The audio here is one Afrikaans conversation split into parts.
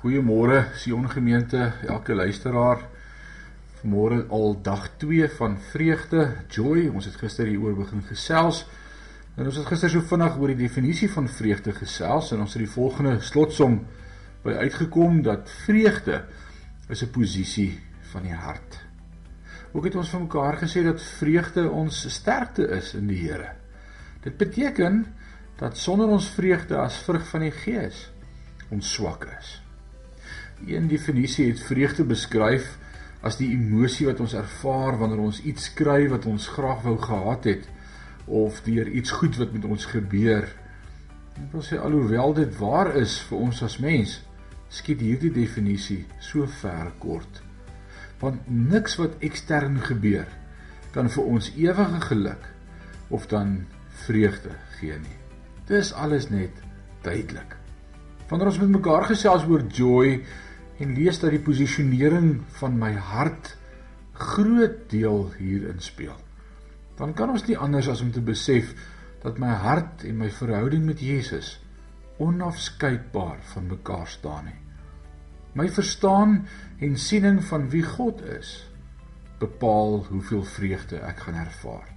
Goeiemôre Sion gemeente, elke luisteraar. Vanmôre al dag 2 van vreugde, joy. Ons het gister hieroor begin gesels. En ons het gister so vinnig oor die definisie van vreugde gesels en ons het die volgende slotsom by uitgekom dat vreugde is 'n posisie van die hart. Ook het ons van mekaar gesê dat vreugde ons sterkte is in die Here. Dit beteken dat sonder ons vreugde as vrug van die Gees ons swak is. Een definisie het vreugde beskryf as die emosie wat ons ervaar wanneer ons iets kry wat ons graag wou gehad het of deur iets goed wat met ons gebeur. Ek wil sê alhoewel dit waar is vir ons as mens, skiet hierdie definisie so ver kort. Want niks wat ekstern gebeur kan vir ons ewige geluk of dan vreugde gee nie. Dis alles net tydelik. Wanneer ons met mekaar gesels oor joy, en lees dat die posisionering van my hart groot deel hierin speel. Dan kan ons nie anders as om te besef dat my hart en my verhouding met Jesus onafskeidbaar van mekaar staan nie. My verstaan en siening van wie God is bepaal hoeveel vreugde ek gaan ervaar.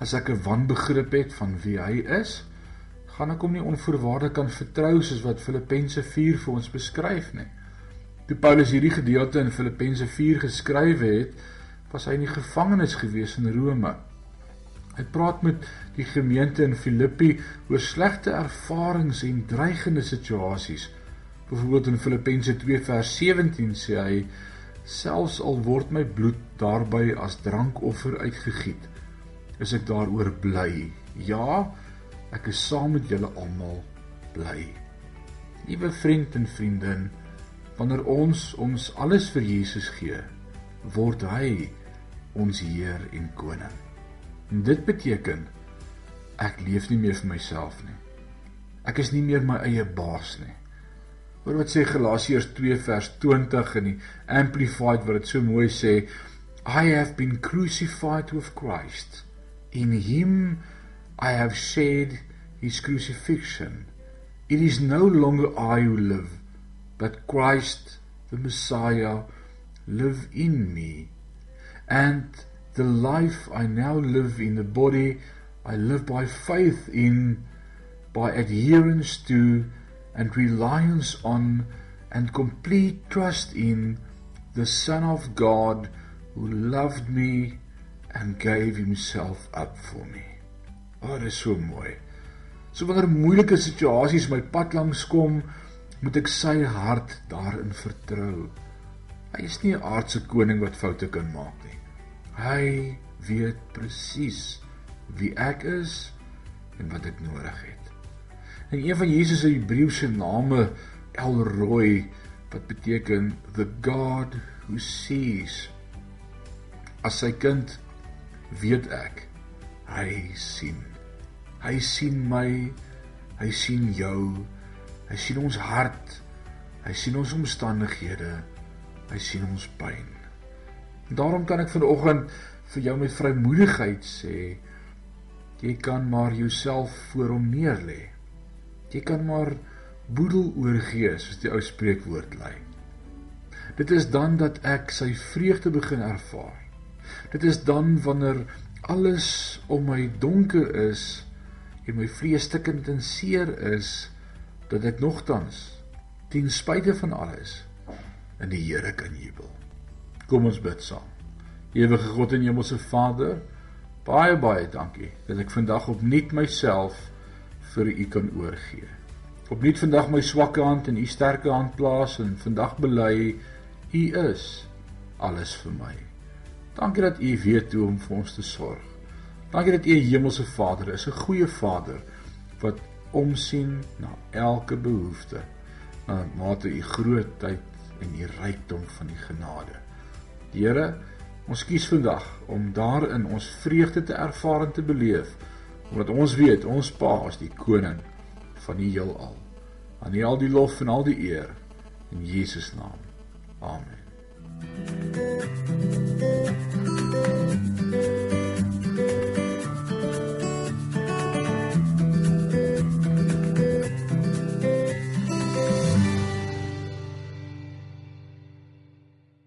As ek 'n wanbegrip het van wie hy is, gaan ek hom nie onvoorwaardelik kan vertrou soos wat Filippense 4 vir ons beskryf nie. Toe Paulus hierdie gedeelte in Filippense 4 geskryf het, was hy in die gevangenis gewees in Rome. Hy praat met die gemeente in Filippi oor slegte ervarings en dreigende situasies. Byvoorbeeld in Filippense 2 vers 17 sê hy: "Selfs al word my bloed daarby as drankoffer uitgegiet, is ek daaroor bly. Ja, ek is saam met julle almal bly." Liewe vriend en vriendin, Wanneer ons ons alles vir Jesus gee, word hy ons Heer en koning. En dit beteken ek leef nie meer vir myself nie. Ek is nie meer my eie baas nie. Hoor wat sê Galasiërs 2 vers 20 in die Amplified wat dit so mooi sê, I have been crucified with Christ. In him I have shared his crucifixion. It is no longer I who live, but Christ, the Messiah, live in me. And the life I now live in the body, I live by faith in, by adherence to, and reliance on, and complete trust in the Son of God who loved me and gave himself up for me. Oh, dit is so mooi. So wanneer moeilike situasies my pad langs kom, moet ek sy hart daarin vertrou. Hy is nie 'n aardse koning wat foute kan maak nie. Hy weet presies wie ek is en wat ek nodig het. En een van Jesus se Hebreëse name El Roi wat beteken the God who sees. As sy kind weet ek hy sien. Hy sien my, hy sien jou Hy sien ons hart. Hy sien ons omstandighede. Hy sien ons pyn. Daarom kan ek vanoggend vir jou met vrymoedigheid sê jy kan maar jouself voor hom neerlê. Jy kan maar boedel oorgee soos die ou spreekwoord lei. Dit is dan dat ek sy vreugde begin ervaar. Dit is dan wanneer alles om my donker is en my vlees stikkend en seer is dat ek nogtans ten spyte van alles in die Here kan jubel. Kom ons bid saam. Ewige God en Hemelse Vader, baie baie dankie dat ek vandag opnuut myself vir U kan oorgee. Opnuut vandag my swakke hand in U sterke hand plaas en vandag bely U is alles vir my. Dankie dat U weet hoe om vir ons te sorg. Dankie dat U 'n hemelse Vader is, 'n goeie Vader wat omsien na elke behoefte na mate u grootheid en u rykdom van die genade. Here, ons kies vandag om daarin ons vreugde te ervaar en te beleef omdat ons weet ons Pa is die koning van die heelal. Aan U al die lof en al die eer in Jesus naam. Amen.